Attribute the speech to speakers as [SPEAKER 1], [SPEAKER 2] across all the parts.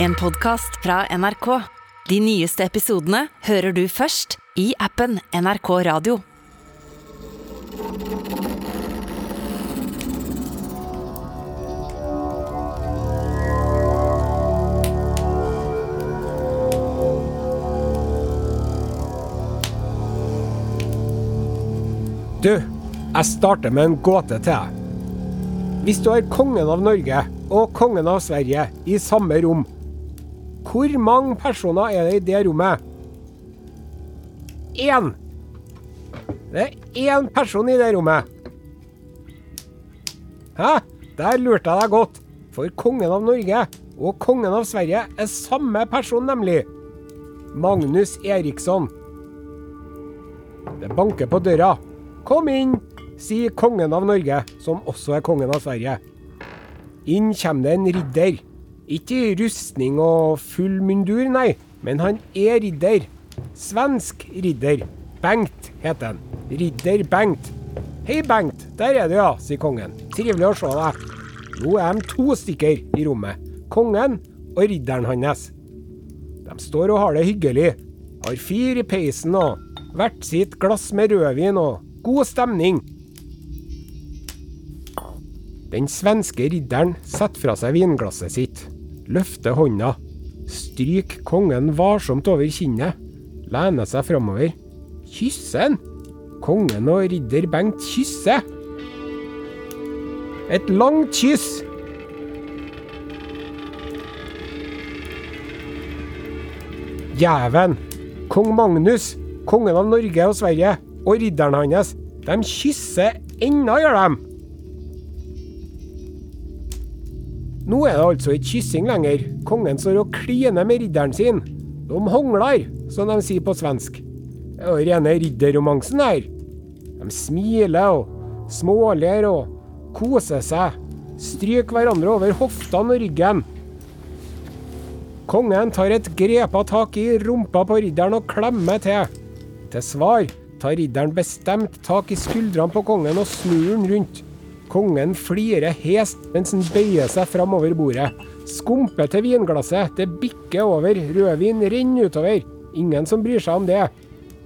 [SPEAKER 1] En podkast fra NRK. De nyeste episodene hører du først i appen NRK Radio.
[SPEAKER 2] Du, jeg starter med en gåte til deg. Hvis du har kongen av Norge og kongen av Sverige i samme rom, hvor mange personer er det i det rommet? Én! Det er én person i det rommet. Hæ? Der lurte jeg deg godt. For kongen av Norge og kongen av Sverige er samme person, nemlig. Magnus Eriksson. Det banker på døra. Kom inn, sier kongen av Norge, som også er kongen av Sverige. Inn kommer det en ridder. Ikke rustning og full mundur, nei, men han er ridder. Svensk ridder. Bengt heter han. Ridder Bengt. Hei, Bengt. Der er du, ja, sier kongen. Trivelig å se deg. Nå er de to stykker i rommet. Kongen og ridderen hans. De står og har det hyggelig. Har fyr i peisen og hvert sitt glass med rødvin og god stemning. Den svenske ridderen setter fra seg vinglasset sitt, løfter hånda, stryker kongen varsomt over kinnet, lener seg framover, kysser han. Kongen og ridder Bengt kysser. Et langt kyss. Jæven! Kong Magnus, kongen av Norge og Sverige, og ridderen hans, de kysser ennå, gjør de. Nå er det altså ikke kyssing lenger. Kongen står og kliner med ridderen sin. De hongler, som de sier på svensk. Det er jo rene ridderromansen her. De smiler og småler og koser seg. Stryker hverandre over hoftene og ryggen. Kongen tar et grepa tak i rumpa på ridderen og klemmer til. Til svar tar ridderen bestemt tak i skuldrene på kongen og snur den rundt. Kongen flirer hest mens han bøyer seg fram over bordet. Skumper til vinglasset, det bikker over, rødvin renner utover. Ingen som bryr seg om det.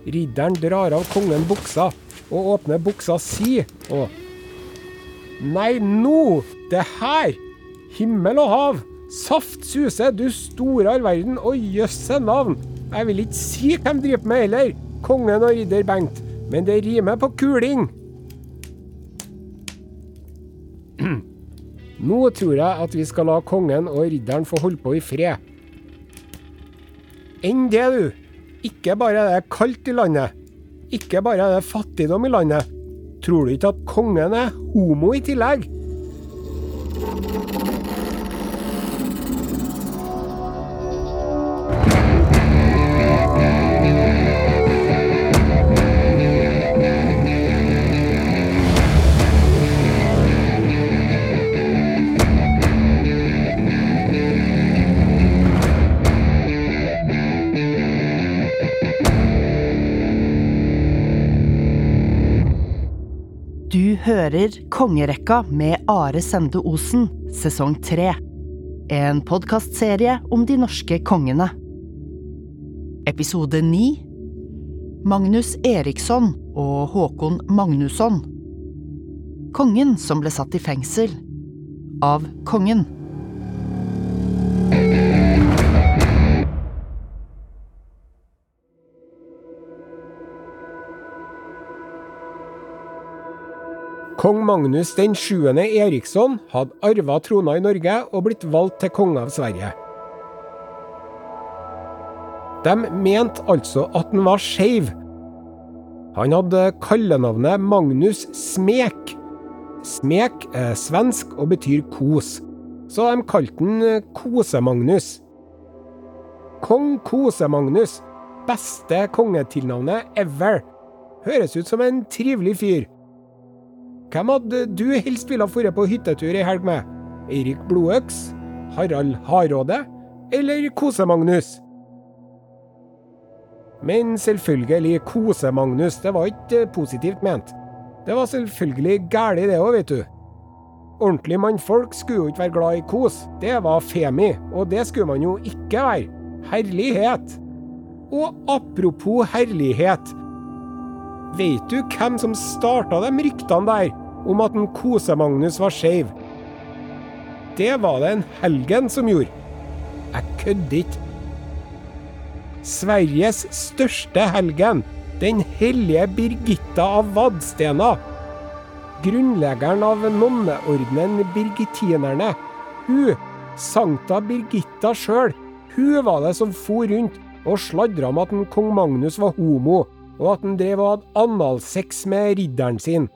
[SPEAKER 2] Ridderen drar av kongen buksa, og åpner buksa si, og Nei, nå! Det her! Himmel og hav! Saft suse, du store all verden, og jøsse navn! Jeg vil ikke si hvem driver med heller, kongen og ridder Bengt, men det rimer på kuling. Nå tror jeg at vi skal la kongen og ridderen få holde på i fred. Enn det, du. Ikke bare er det kaldt i landet. Ikke bare er det fattigdom i landet. Tror du ikke at kongen er homo i tillegg?
[SPEAKER 1] Hører Kongerekka med Are Sende Osen, sesong tre. En podkastserie om de norske kongene. Episode ni Magnus Eriksson og Håkon Magnusson. Kongen som ble satt i fengsel. Av kongen.
[SPEAKER 2] Kong Magnus den 7. Eriksson hadde arva trona i Norge og blitt valgt til konge av Sverige. De mente altså at han var skeiv. Han hadde kallenavnet Magnus Smek. Smek er svensk og betyr kos, så de kalte han Kose-Magnus. Kong Kose-Magnus, beste kongetilnavnet ever. Høres ut som en trivelig fyr. Hvem hadde du helst ville vært på hyttetur i helg med? Eirik Blodøks? Harald Hardråde? Eller Kose-Magnus? Men selvfølgelig Kose-Magnus, det var ikke positivt ment. Det var selvfølgelig gæli det òg, vet du. ordentlig mannfolk skulle jo ikke være glad i kos. Det var femi, og det skulle man jo ikke være. Herlighet. Og apropos herlighet. Veit du hvem som starta de ryktene der om at en Kose-Magnus var skeiv? Det var det en Helgen som gjorde. Jeg kødder ikke. Sveriges største helgen, den hellige Birgitta av Vadstena. Grunnleggeren av nonneordenen birgittinerne. Hun, Sankta Birgitta sjøl, hun var det som for rundt og sladra om at en kong Magnus var homo, og at han drev og hadde analsex med ridderen sin.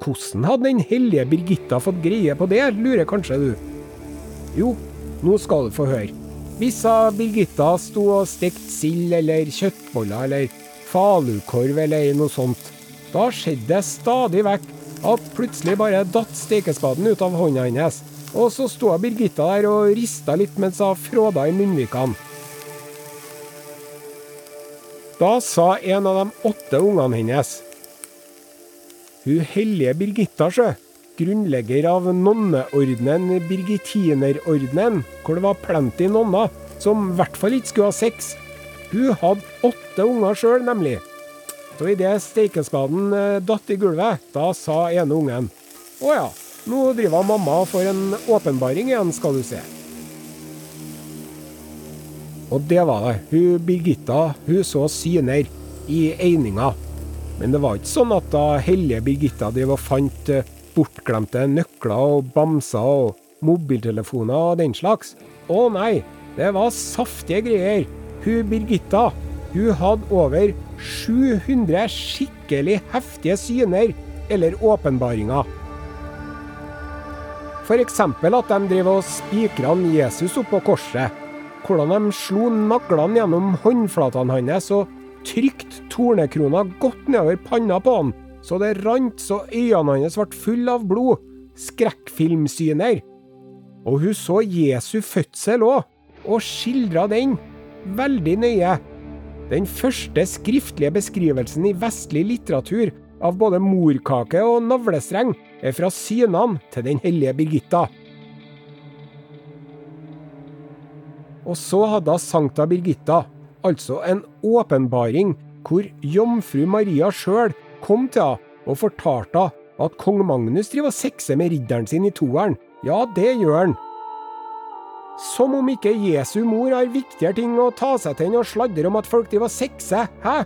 [SPEAKER 2] Hvordan hadde den hellige Birgitta fått greie på det, lurer kanskje du? Jo, nå skal du få høre. Hvis Birgitta sto og stekte sild eller kjøttboller eller falukorv eller noe sånt, da skjedde det stadig vekk at plutselig bare datt stekespaden ut av hånda hennes, og så sto Birgitta der og rista litt mens hun fråda i munnvikene. Da sa en av de åtte ungene hennes Hun hellige Birgitta, sjø, grunnlegger av nonneordenen Birgitinerordenen, hvor det var plenty nonner som i hvert fall ikke skulle ha sex. Hun hadde åtte unger sjøl, nemlig. Så idet steikespaden eh, datt i gulvet, da sa ene ungen Å ja, nå driver mamma får en åpenbaring igjen, skal du se. Og det var det. Hun Birgitta hun så syner i eininga. Men det var ikke sånn at da hellige Birgitta drev og fant eh, bortglemte nøkler og bamser og mobiltelefoner og den slags. Å nei, det var saftige greier. Hun Birgitta hun hadde over 700 skikkelig heftige syner eller åpenbaringer. F.eks. at de drev og spikra Jesus opp på korset. Hvordan de slo naglene gjennom håndflatene hans og trykte tornekrona godt nedover panna på han, så det rant så øynene hans ble fulle av blod. Skrekkfilmsyner. Og hun så Jesu fødsel òg, og skildra den veldig nøye. Den første skriftlige beskrivelsen i vestlig litteratur av både morkake og navlestreng er fra synene til den hellige Birgitta. Og så hadde Sankta Birgitta, altså en åpenbaring hvor jomfru Maria sjøl kom til henne og fortalte henne at kong Magnus driver og sexer med ridderen sin i toeren. Ja, det gjør han. Som om ikke Jesu mor har viktigere ting å ta seg til enn å sladre om at folk driver og sexer, hæ?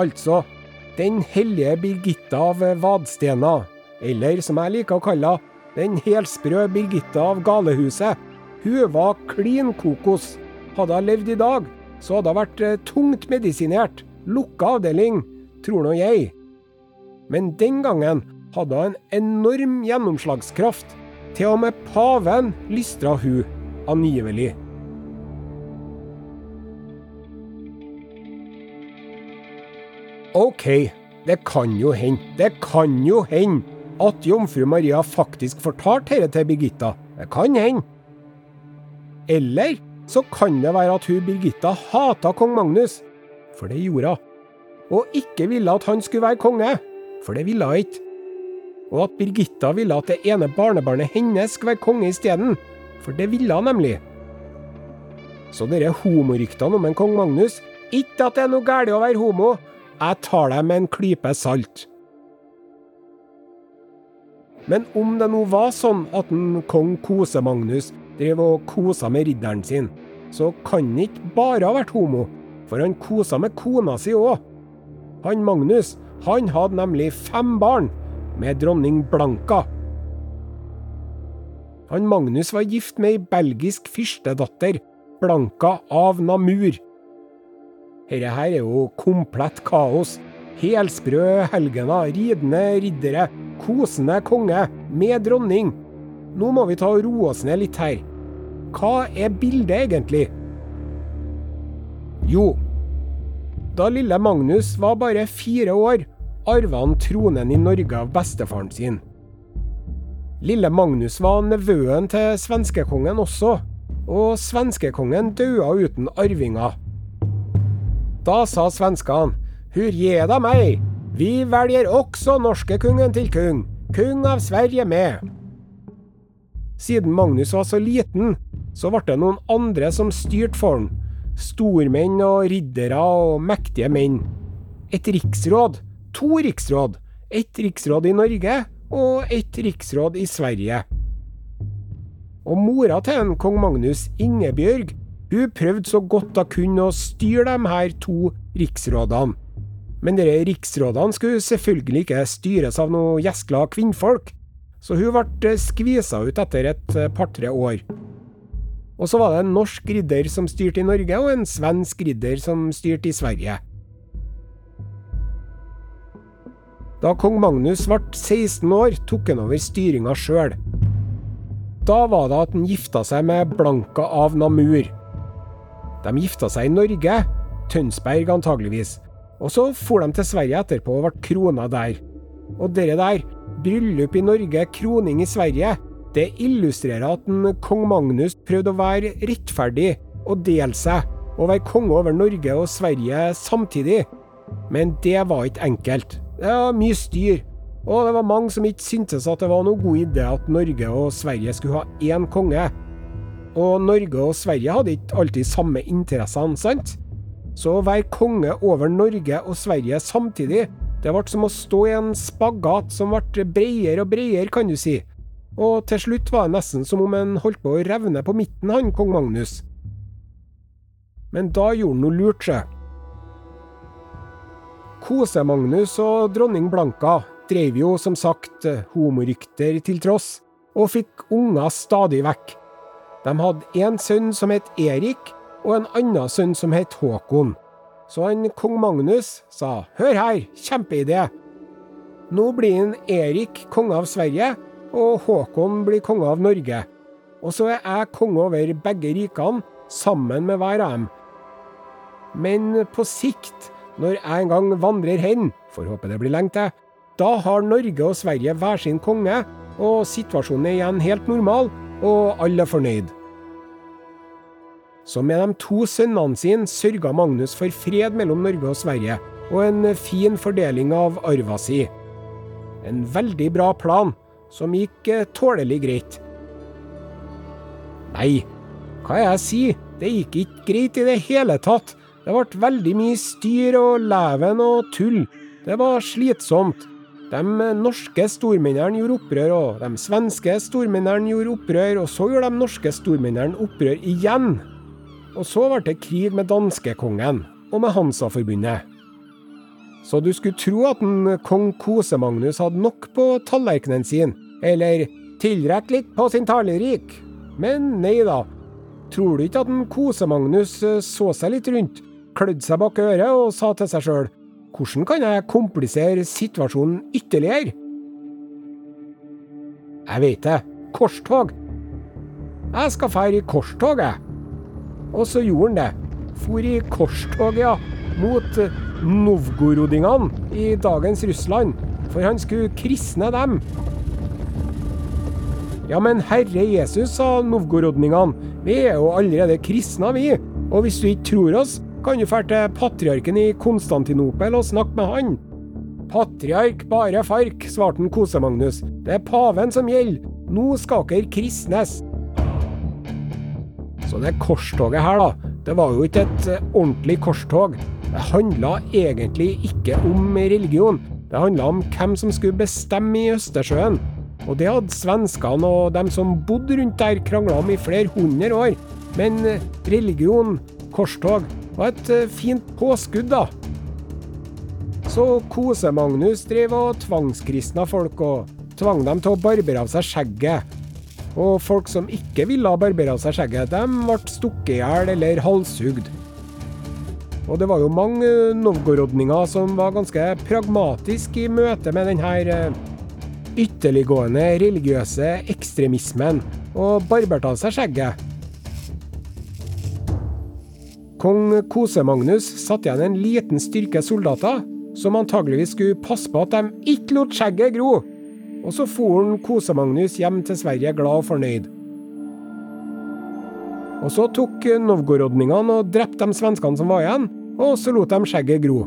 [SPEAKER 2] Altså, den hellige Birgitta av Vadstena, eller som jeg liker å kalle den helsprø Birgitta av Galehuset. Hun var klin kokos. Hadde hun levd i dag, så hadde hun vært eh, tungt medisinert. Lukka avdeling, tror nå jeg. Men den gangen hadde hun en enorm gjennomslagskraft. Til og med paven lystra hun, angivelig. OK, det kan jo hende, det kan jo hende at jomfru Maria faktisk fortalte dette til Birgitta. Det kan hende. Eller så kan det være at hun Birgitta hata kong Magnus, for det gjorde hun. Og ikke ville at han skulle være konge, for det ville hun ikke. Og at Birgitta ville at det ene barnebarnet hennes skulle være konge isteden, for det ville hun nemlig. Så dere homoryktene om en kong Magnus, ikke at det er noe galt å være homo, jeg tar dem med en klype salt. Men om det nå var sånn at en kong Kose-Magnus drev og kosa med ridderen sin, så kan han ikke bare ha vært homo, for han kosa med kona si òg. Han Magnus han hadde nemlig fem barn med dronning Blanka. Han Magnus var gift med ei belgisk fyrstedatter, Blanka av Namur. Dette her er jo komplett kaos. Helsprø helgener, ridende riddere, kosende konge med dronning. Nå må vi ta og roe oss ned litt her. Hva er bildet egentlig? Jo, da lille Magnus var bare fire år, arva han tronen i Norge av bestefaren sin. Lille Magnus var nevøen til svenskekongen også, og svenskekongen døde uten arvinger. Da sa svenskene hurje da meg, vi velger også norskekongen til kung, kung av Sverige med. Siden Magnus var så liten, så ble det noen andre som styrte for han. Stormenn og riddere og mektige menn. Et riksråd. To riksråd. Et riksråd i Norge og et riksråd i Sverige. Og mora til en kong Magnus, Ingebjørg, hun prøvde så godt hun kunne å styre de her to riksrådene. Men disse riksrådene skulle selvfølgelig ikke styres av noe gjeskla kvinnfolk, så hun ble skvisa ut etter et par-tre år. Og så var det en norsk ridder som styrte i Norge, og en svensk ridder som styrte i Sverige. Da kong Magnus ble 16 år, tok han over styringa sjøl. Da var det at han gifta seg med Blanka av Namur. De gifta seg i Norge, Tønsberg antageligvis, og så for de til Sverige etterpå og ble krona der. Og dere der, bryllup i Norge, kroning i Sverige, det illustrerer at en kong Magnus prøvde å være rettferdig og dele seg, og være konge over Norge og Sverige samtidig. Men det var ikke enkelt. Det var mye styr, og det var mange som ikke syntes at det var noen god idé at Norge og Sverige skulle ha én konge. Og Norge og Sverige hadde ikke alltid samme interessene, sant? Så å være konge over Norge og Sverige samtidig, det ble som å stå i en spagat som ble bredere og bredere, kan du si. Og til slutt var det nesten som om en holdt på å revne på midten, han kong Magnus. Men da gjorde han noe lurt, sjø. Kose-Magnus og dronning Blanka drev jo som sagt homorykter til tross, og fikk unger stadig vekk. De hadde en sønn som het Erik, og en annen sønn som het Håkon. Så han kong Magnus sa hør her, kjempeidé. Nå blir en Erik konge av Sverige, og Håkon blir konge av Norge. Og så er jeg konge over begge rikene, sammen med hver av dem. Men på sikt når jeg en gang vandrer hen, får håpe det blir lenge til, da har Norge og Sverige hver sin konge, og situasjonen er igjen helt normal, og alle er fornøyd. Så med de to sønnene sine sørga Magnus for fred mellom Norge og Sverige, og en fin fordeling av arva si. En veldig bra plan, som gikk eh, tålelig greit. Nei, hva jeg sier, det gikk ikke greit i det hele tatt. Det ble veldig mye styr og leven og tull. Det var slitsomt. De norske stormennene gjorde opprør, og de svenske stormennene gjorde opprør, og så gjorde de norske stormennene opprør igjen. Og så ble det krig med danskekongen og med Hansa-forbundet. Så du skulle tro at en kong Kose-Magnus hadde nok på tallerkenen sin, eller tilrekkelig på sin talerik. Men nei da. Tror du ikke at en Kose-Magnus så seg litt rundt, klødde seg bak øret og sa til seg sjøl hvordan kan jeg komplisere situasjonen ytterligere? Jeg veit det. Korstog. Jeg skal feire i korstog, jeg. Og så gjorde han det. For i korstog, ja. Mot novgorodingene i dagens Russland. For han skulle kristne dem. Ja, men Herre Jesus, sa novgorodningene. Vi er jo allerede kristna, vi. Og hvis du ikke tror oss, kan du dra til patriarken i Konstantinopel og snakke med han. Patriark bare fark, svarte Kose-Magnus. Det er paven som gjelder. Nå skal dere kristnes. Så det korstoget her, da, det var jo ikke et eh, ordentlig korstog. Det handla egentlig ikke om religion. Det handla om hvem som skulle bestemme i Østersjøen. Og det hadde svenskene og dem som bodde rundt der krangla om i flere hundre år. Men eh, religion, korstog, var et eh, fint påskudd, da. Så Kose-Magnus drev og tvangskristna folk, og tvang dem til å barbere av seg skjegget. Og folk som ikke ville barbere av seg skjegget, de ble stukket i hjel eller halshugd. Og det var jo mange novgorodninger som var ganske pragmatiske i møte med denne eh, ytterliggående religiøse ekstremismen, og barberte av seg skjegget. Kong Kose-Magnus satte igjen en liten styrke soldater, som antageligvis skulle passe på at de ikke lot skjegget gro. Og så for Kose-Magnus hjem til Sverige glad og fornøyd. Og så tok novgorodningene og drepte de svenskene som var igjen, og så lot de skjegget gro.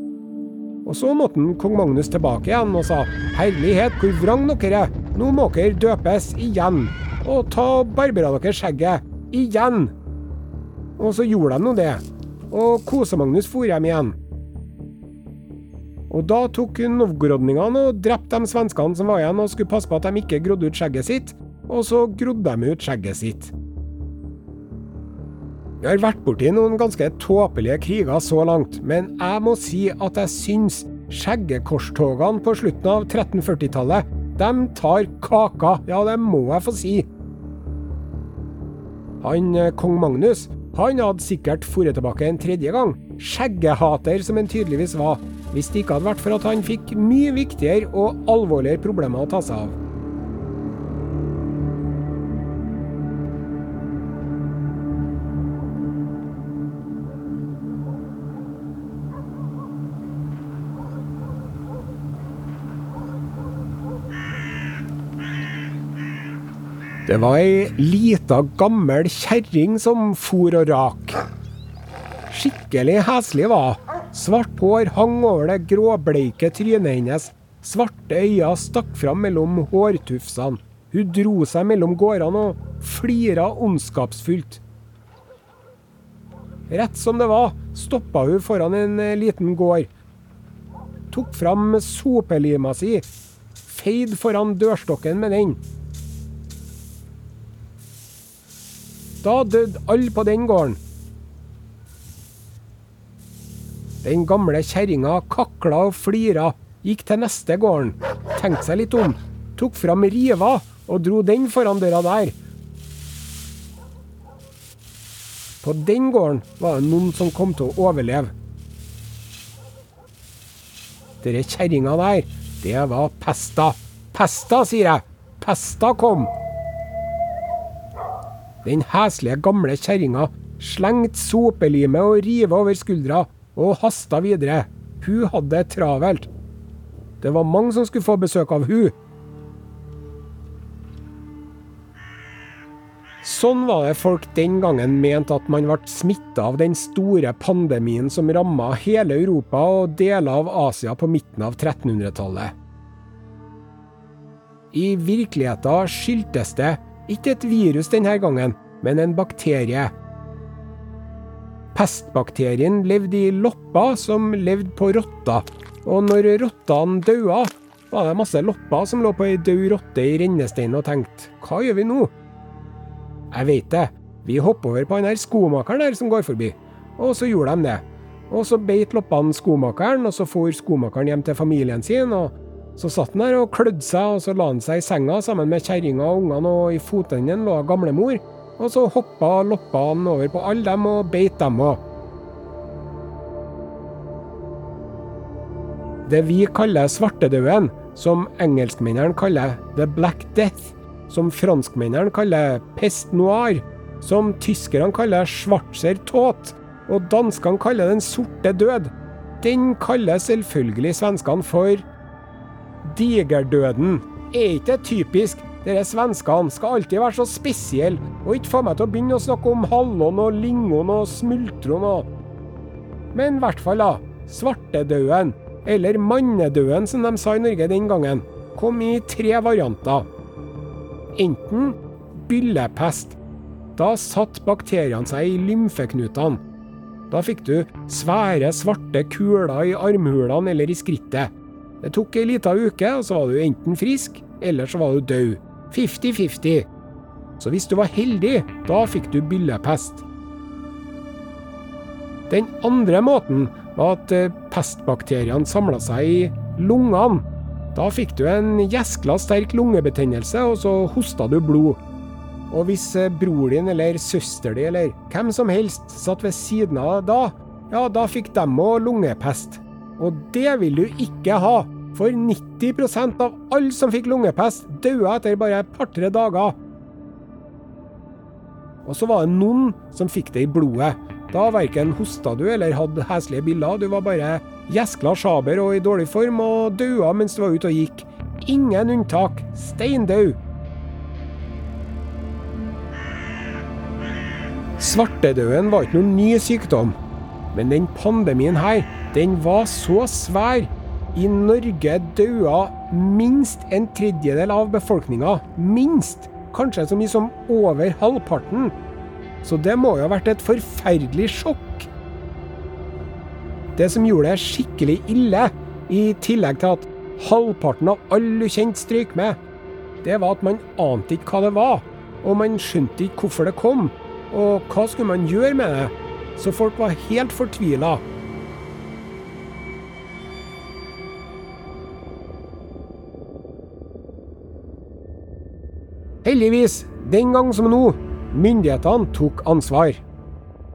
[SPEAKER 2] Og så måtte han kong Magnus tilbake igjen og sa herlighet, hvor vrang dere er. Nå må dere døpes igjen. Og ta og barbere dere skjegget. Igjen. Og så gjorde de nå det. Og Kose-Magnus for hjem igjen. Og da tok novgorodningene og drepte de svenskene som var igjen og skulle passe på at de ikke grodde ut skjegget sitt, og så grodde de ut skjegget sitt. Vi har vært borti noen ganske tåpelige kriger så langt, men jeg må si at jeg syns skjeggekorstogene på slutten av 1340-tallet, de tar kaka. Ja, det må jeg få si. Han eh, kong Magnus han hadde sikkert dratt tilbake en tredje gang, skjeggehater som han tydeligvis var, hvis det ikke hadde vært for at han fikk mye viktigere og alvorligere problemer å ta seg av. Det var ei lita, gammel kjerring som for og rak. Skikkelig heslig var Svart hår hang over det gråbleike trynet hennes. Svarte øyne stakk fram mellom hårtufsene. Hun dro seg mellom gårdene og flira ondskapsfullt. Rett som det var, stoppa hun foran en eh, liten gård. Tok fram sopelima si, feid foran dørstokken med den. Da døde alle på den gården. Den gamle kjerringa kakla og flira, gikk til neste gården, tenkte seg litt om, tok fram riva og dro den foran døra der. På den gården var det noen som kom til å overleve. Dere kjerringa der, det var pesta. Pesta, sier jeg. Pesta kom. Den heslige gamle kjerringa slengte sopelimet og riva over skuldra og hasta videre. Hun hadde det travelt. Det var mange som skulle få besøk av hun. Sånn var det folk den gangen mente at man ble smitta av den store pandemien som ramma hele Europa og deler av Asia på midten av 1300-tallet. I virkeligheten skyldtes det ikke et virus denne gangen, men en bakterie. Pestbakterien levde i lopper som levde på rotter, og når rottene daua, var det masse lopper som lå på ei død rotte i rennesteinen og tenkte hva gjør vi nå? Jeg veit det, vi hopper over på han der skomakeren der som går forbi, og så gjorde de det. Og så beit loppene skomakeren, og så for skomakeren hjem til familien sin, og så satt han der og klødde seg, og så la han seg i senga sammen med kjerringa og ungene, og i fotenden lå gamlemor. Og så hoppa loppene over på alle dem og beit dem òg. Det vi kaller svartedauden, som engelskmennene kaller the black death, som franskmennene kaller pest noir, som tyskerne kaller schwarzer tot, og danskene kaller den sorte død, den kaller selvfølgelig svenskene for Digerdøden er ikke typisk. Dere svenskene skal alltid være så spesielle, og ikke få meg til å begynne å snakke om hallon og lingon og smultron og Men i hvert fall, da. Svartedauden, eller mannedauden som de sa i Norge den gangen, kom i tre varianter. Enten byllepest. Da satt bakteriene seg i lymfeknutene. Da fikk du svære, svarte kuler i armhulene eller i skrittet. Det tok ei lita uke, og så var du enten frisk, eller så var du død. Fifty-fifty. Så hvis du var heldig, da fikk du byllepest. Den andre måten var at eh, pestbakteriene samla seg i lungene. Da fikk du en gjeskla sterk lungebetennelse, og så hosta du blod. Og hvis eh, bror din eller søster din eller hvem som helst satt ved siden av da, ja, da fikk de òg lungepest. Og det vil du ikke ha, for 90% av alle som fikk lungepest, døde etter bare et par-tre dager. Og så var det noen som fikk det i blodet. Da verken hosta du eller hadde heslige biller, du var bare gjeskla sjaber og i dårlig form og daua mens du var ute og gikk. Ingen unntak. Steindau. Svartedauden var ikke noen ny sykdom. Men den pandemien her, Den var så svær. I Norge daua minst en tredjedel av befolkninga. Minst! Kanskje så mye som over halvparten. Så det må jo ha vært et forferdelig sjokk. Det som gjorde det skikkelig ille, i tillegg til at halvparten av alle du kjente stryk med, det var at man ante ikke hva det var. Og man skjønte ikke hvorfor det kom. Og hva skulle man gjøre med det? Så folk var helt fortvila. Heldigvis, den gang som nå, myndighetene tok ansvar.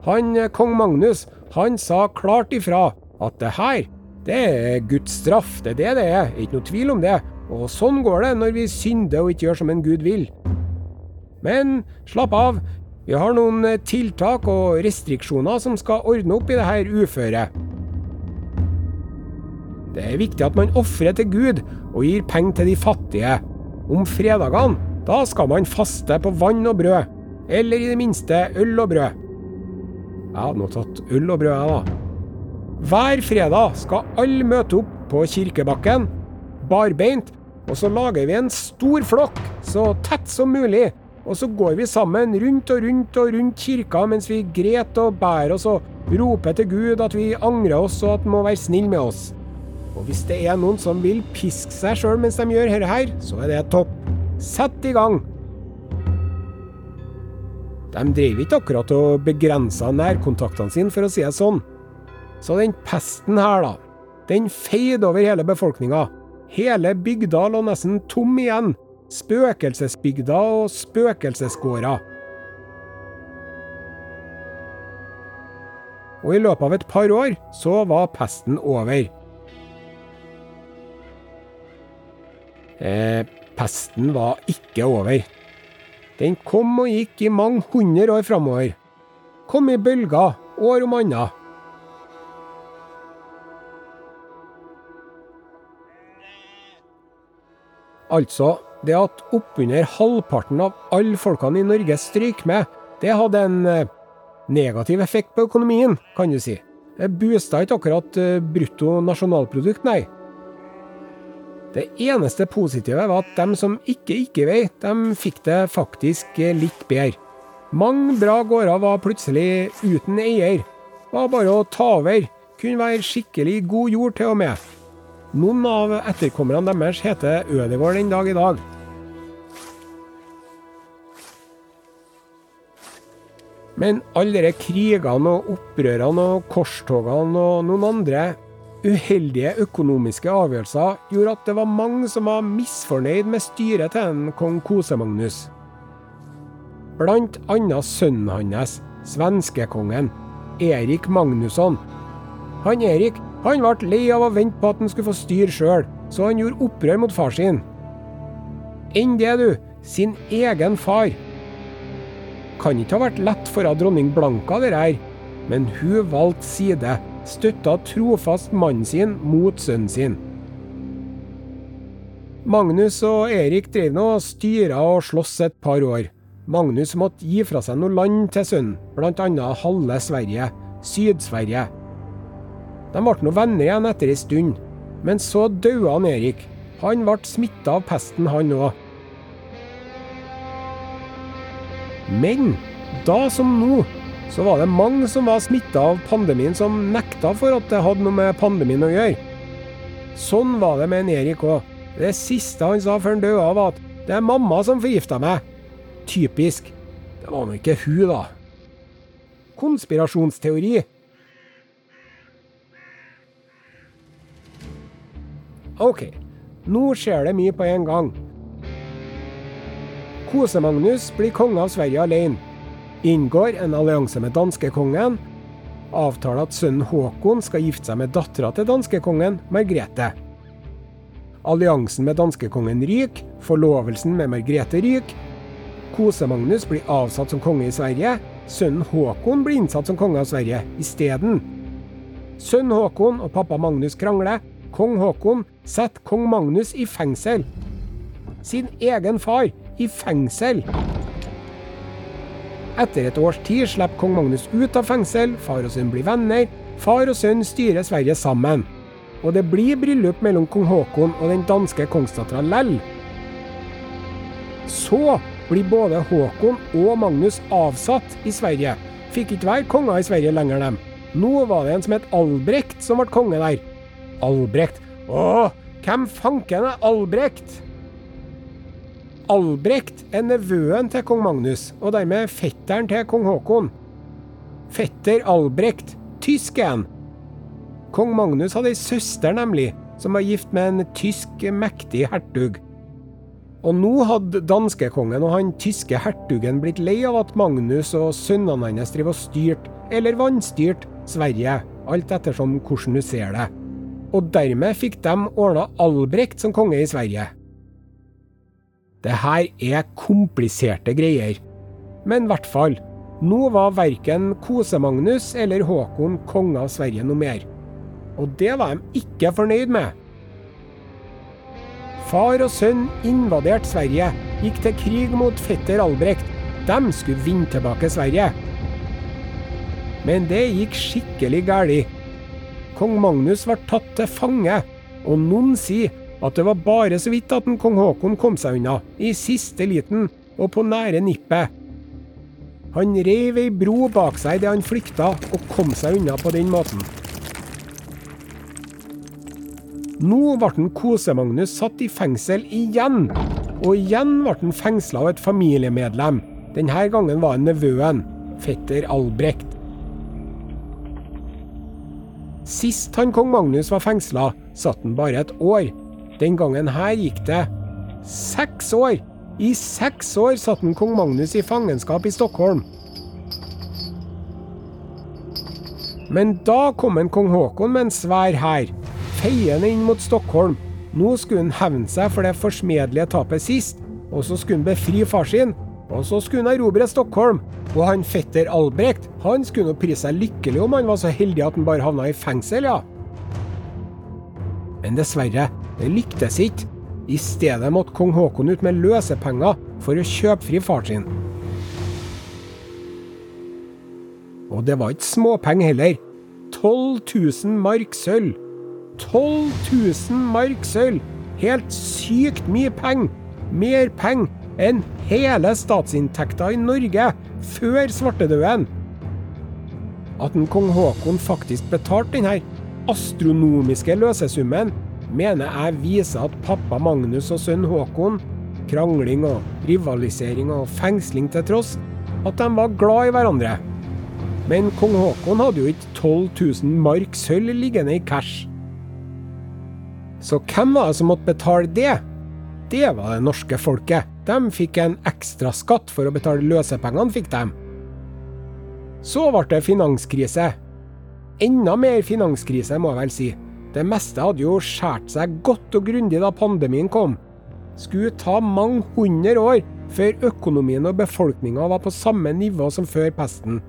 [SPEAKER 2] Han kong Magnus, han sa klart ifra at det her, det er Guds straff. Det er det det er, ikke noe tvil om det. Og sånn går det når vi synder og ikke gjør som en gud vil. Men slapp av, vi har noen tiltak og restriksjoner som skal ordne opp i det her uføret. Det er viktig at man ofrer til Gud og gir penger til de fattige. Om fredagene da skal man faste på vann og brød. Eller i det minste øl og brød. Jeg hadde nå tatt øl og brød, jeg, da. Hver fredag skal alle møte opp på kirkebakken, barbeint, og så lager vi en stor flokk, så tett som mulig. Og så går vi sammen rundt og rundt og rundt kirka mens vi gret og bærer oss og roper til Gud at vi angrer oss og at han må være snill med oss. Og hvis det er noen som vil piske seg sjøl mens de gjør dette her, så er det topp. Sett i gang! De drev ikke akkurat og begrenser nærkontaktene sine, for å si det sånn. Så den pesten her, da, den feide over hele befolkninga. Hele bygda lå nesten tom igjen. Spøkelsesbygda og spøkelsesgårder. Og i løpet av et par år så var pesten over. Eh, Pesten var ikke over. Den kom og gikk i mange hundre år framover. Kom i bølger, år om annet. Altså, det at oppunder halvparten av alle folkene i Norge stryker med, det hadde en eh, negativ effekt på økonomien, kan du si. Det boosta ikke akkurat eh, brutto nasjonalprodukt, nei. Det eneste positive var at de som ikke gikk i vei, de fikk det faktisk litt bedre. Mange bra gårder var plutselig uten eier. Var bare å ta over. Kunne være skikkelig god jord til og med. Noen av etterkommerne deres heter Ødegård den dag i dag. Men alle de krigene og opprørene og korstogene og noen andre Uheldige økonomiske avgjørelser gjorde at det var mange som var misfornøyd med styret til en kong Kose-Magnus. Blant annet sønnen hans, svenskekongen, Erik Magnusson. Han Erik han ble lei av å vente på at han skulle få styre sjøl, så han gjorde opprør mot far sin. Enn det, du, sin egen far. Kan ikke ha vært lett for dronning Blanka, det her, men hun valgte side støtta trofast mannen sin mot sønnen sin. Magnus og Erik drev nå og styra og sloss et par år. Magnus måtte gi fra seg noe land til sønnen, bl.a. halve Sverige, Syd-Sverige. De ble nå venner igjen etter ei stund, men så døde han Erik. Han ble smitta av pesten, han òg. Men da som nå så var det mange som var smitta av pandemien, som nekta for at det hadde noe med pandemien å gjøre. Sånn var det med en Erik òg. Det siste han sa før han døde, var at 'det er mamma som forgifta meg'. Typisk. Det var nå ikke hun, da. Konspirasjonsteori. OK, nå skjer det mye på en gang. Kose-Magnus blir konge av Sverige alene inngår en allianse med danskekongen, avtaler at sønnen Håkon skal gifte seg med dattera til danskekongen, Margrethe. Alliansen med danskekongen ryker, forlovelsen med Margrethe ryker. Kose-Magnus blir avsatt som konge i Sverige. Sønnen Håkon blir innsatt som konge av Sverige isteden. Sønnen Håkon og pappa Magnus krangler. Kong Håkon setter kong Magnus i fengsel. Sin egen far i fengsel. Etter et års tid slipper kong Magnus ut av fengsel, far og sønn blir venner, far og sønn styrer Sverige sammen. Og det blir bryllup mellom kong Haakon og den danske kongsdattera Lell. Så blir både Håkon og Magnus avsatt i Sverige. Fikk ikke være konger i Sverige lenger, dem. Nå var det en som het Albrekt som ble konge der. Albrekt? Å, hvem fanken er Albrekt? Albrekt er nevøen til kong Magnus, og dermed fetteren til kong Haakon. Fetter Albrekt, tysk er han. Kong Magnus hadde ei søster, nemlig, som var gift med en tysk mektig hertug. Og nå hadde danskekongen og han tyske hertugen blitt lei av at Magnus og sønnene hans driver og styrte, eller vannstyrte, Sverige, alt ettersom hvordan du ser det. Og dermed fikk de ordna Albrekt som konge i Sverige. Det her er kompliserte greier. Men i hvert fall, nå var verken Kose-Magnus eller Håkon konge av Sverige noe mer. Og det var de ikke fornøyd med. Far og sønn invaderte Sverige, gikk til krig mot fetter Albrekt. De skulle vinne tilbake Sverige. Men det gikk skikkelig galt. Kong Magnus ble tatt til fange, og noen sier at det var bare så vidt at den kong Haakon kom seg unna, i siste liten og på nære nippet. Han reiv ei bro bak seg idet han flykta, og kom seg unna på den måten. Nå ble Kose-Magnus satt i fengsel igjen, og igjen ble han fengsla av et familiemedlem. Denne gangen var det nevøen, fetter Albrekt. Sist han kong Magnus var fengsla, satt han bare et år. Den gangen her gikk det seks år. I seks år satt en kong Magnus i fangenskap i Stockholm. Men da kom en kong Haakon med en svær hær, feiende inn mot Stockholm. Nå skulle han hevne seg for det forsmedelige tapet sist, og så skulle han befri far sin, og så skulle han erobre Stockholm. Og han fetter Albrekt, han skulle nå prise seg lykkelig om han var så heldig at han bare havna i fengsel, ja. Men dessverre, det lyktes ikke. I stedet måtte kong Haakon ut med løsepenger for å kjøpe fri far sin. Og det var ikke småpenger heller. 12 000 mark sølv. 12 000 mark sølv! Helt sykt mye penger! Mer penger enn hele statsinntekta i Norge før svartedauden. At en kong Haakon faktisk betalte denne astronomiske løsesummen, mener jeg viser at pappa Magnus og sønn Håkon, krangling og rivalisering og fengsling til tross, at de var glad i hverandre. Men kong Haakon hadde jo ikke 12 000 mark sølv liggende i cash. Så hvem var det som måtte betale det? Det var det norske folket. De fikk en ekstra skatt for å betale løsepengene, fikk de. Så ble det finanskrise. Enda mer finanskrise, må jeg vel si. Det meste hadde jo skåret seg godt og grundig da pandemien kom. Skulle ta mange hundre år før økonomien og befolkninga var på samme nivå som før pesten.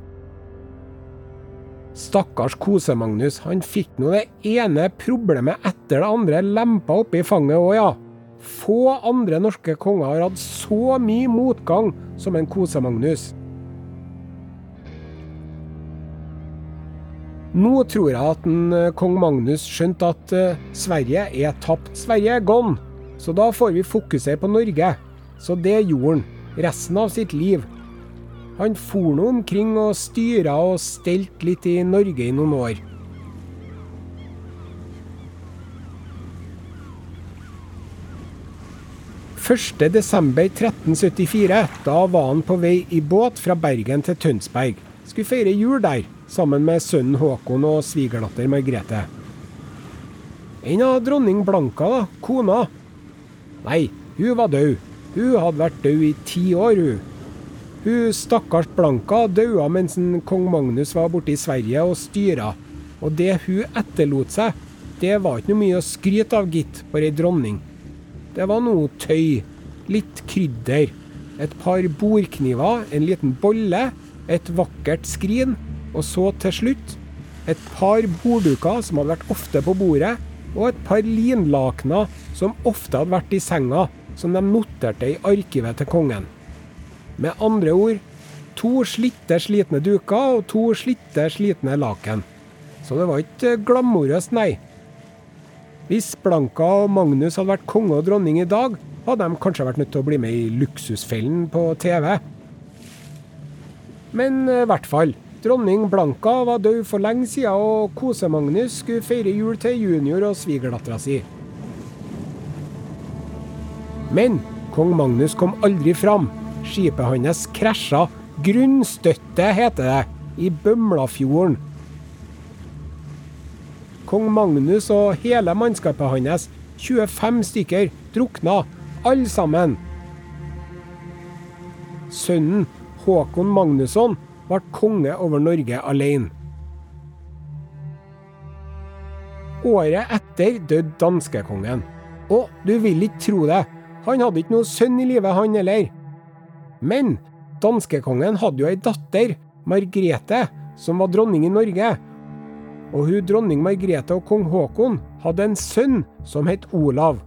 [SPEAKER 2] Stakkars Kose-Magnus, han fikk nå det ene problemet etter det andre lempa oppi fanget òg, ja. Få andre norske konger har hatt så mye motgang som en Kose-Magnus. Nå tror jeg at en, kong Magnus skjønte at uh, Sverige er tapt. Sverige er gone. Så da får vi fokusere på Norge. Så det gjorde han resten av sitt liv. Han for nå omkring og styra og stelt litt i Norge i noen år. Første desember 1374, da var han på vei i båt fra Bergen til Tønsberg. Skulle feire jul der, sammen med sønnen Håkon og svigerdatter Margrethe. En av dronning Blanka, da, kona. Nei, hun var død. Hun hadde vært død i ti år, hun. Hun stakkars Blanka daua mens kong Magnus var borte i Sverige og styra. Og det hun etterlot seg, det var ikke noe mye å skryte av, gitt, for ei dronning. Det var noe tøy, litt krydder, et par bordkniver, en liten bolle, et vakkert skrin, og så til slutt et par bordduker som hadde vært ofte på bordet, og et par linlakener som ofte hadde vært i senga, som de noterte i arkivet til kongen. Med andre ord to slitte, slitne duker og to slitte, slitne laken. Så det var ikke glamorøst, nei. Hvis Blanka og Magnus hadde vært konge og dronning i dag, hadde de kanskje vært nødt til å bli med i Luksusfellen på TV. Men i hvert fall. Dronning Blanka var død for lenge siden, og Kose-Magnus skulle feire jul til junior og svigerdattera si. Men kong Magnus kom aldri fram. Skipet hans krasja. Grunnstøtte, heter det, i Bømlafjorden. Kong Magnus og hele mannskapet hans, 25 stykker, drukna, alle sammen. Sønnen Håkon Magnusson ble konge over Norge alene. Året etter døde danskekongen. Og du vil ikke tro det, han hadde ikke noe sønn i livet, han heller. Men danskekongen hadde jo ei datter, Margrete, som var dronning i Norge. Og hun dronning Margrete og kong Haakon hadde en sønn som het Olav.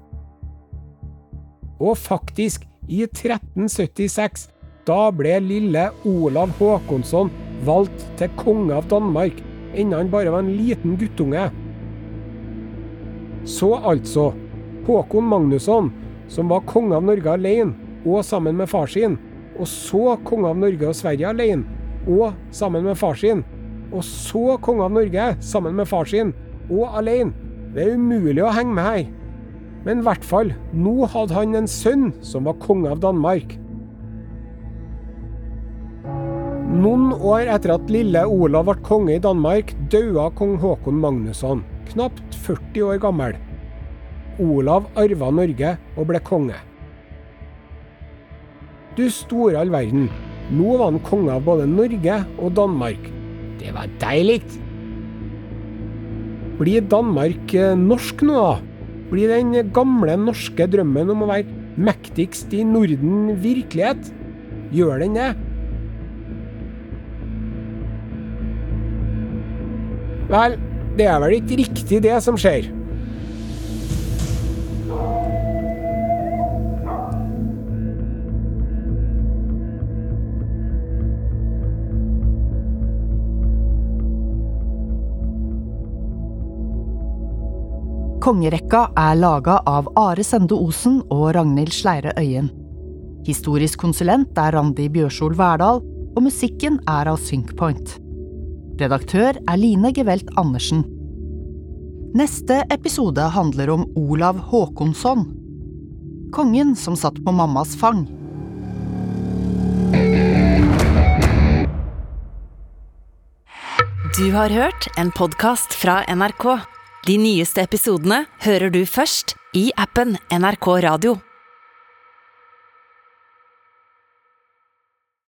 [SPEAKER 2] Og faktisk, i 1376, da ble lille Olav Håkonsson valgt til konge av Danmark, enda han bare var en liten guttunge. Så altså, Håkon Magnusson, som var konge av Norge alene, og sammen med far sin, og så konge av Norge og Sverige alene, og sammen med far sin, og så konge av Norge sammen med far sin, og alene. Det er umulig å henge med her. Men i hvert fall, nå hadde han en sønn som var konge av Danmark. Noen år etter at lille Olav ble konge i Danmark, døde kong Håkon Magnusson, knapt 40 år gammel. Olav arva Norge og ble konge. Du store all verden, nå var han konge av både Norge og Danmark. Det var deilig! Blir Danmark eh, norsk nå, da? Blir den gamle norske drømmen om å være mektigst i Norden virkelighet? Gjør den det? Vel, det er vel ikke riktig det som skjer.
[SPEAKER 1] Kongerekka er laga av Are Sende Osen og Ragnhild Sleire Øyen. Historisk konsulent er Randi Bjørsol Verdal, og musikken er av Synkpoint. Redaktør er Line Gevelt Andersen. Neste episode handler om Olav Håkonsson. Kongen som satt på mammas fang.
[SPEAKER 3] Du har hørt en podkast fra NRK. De nyeste episodene hører du først i appen NRK Radio.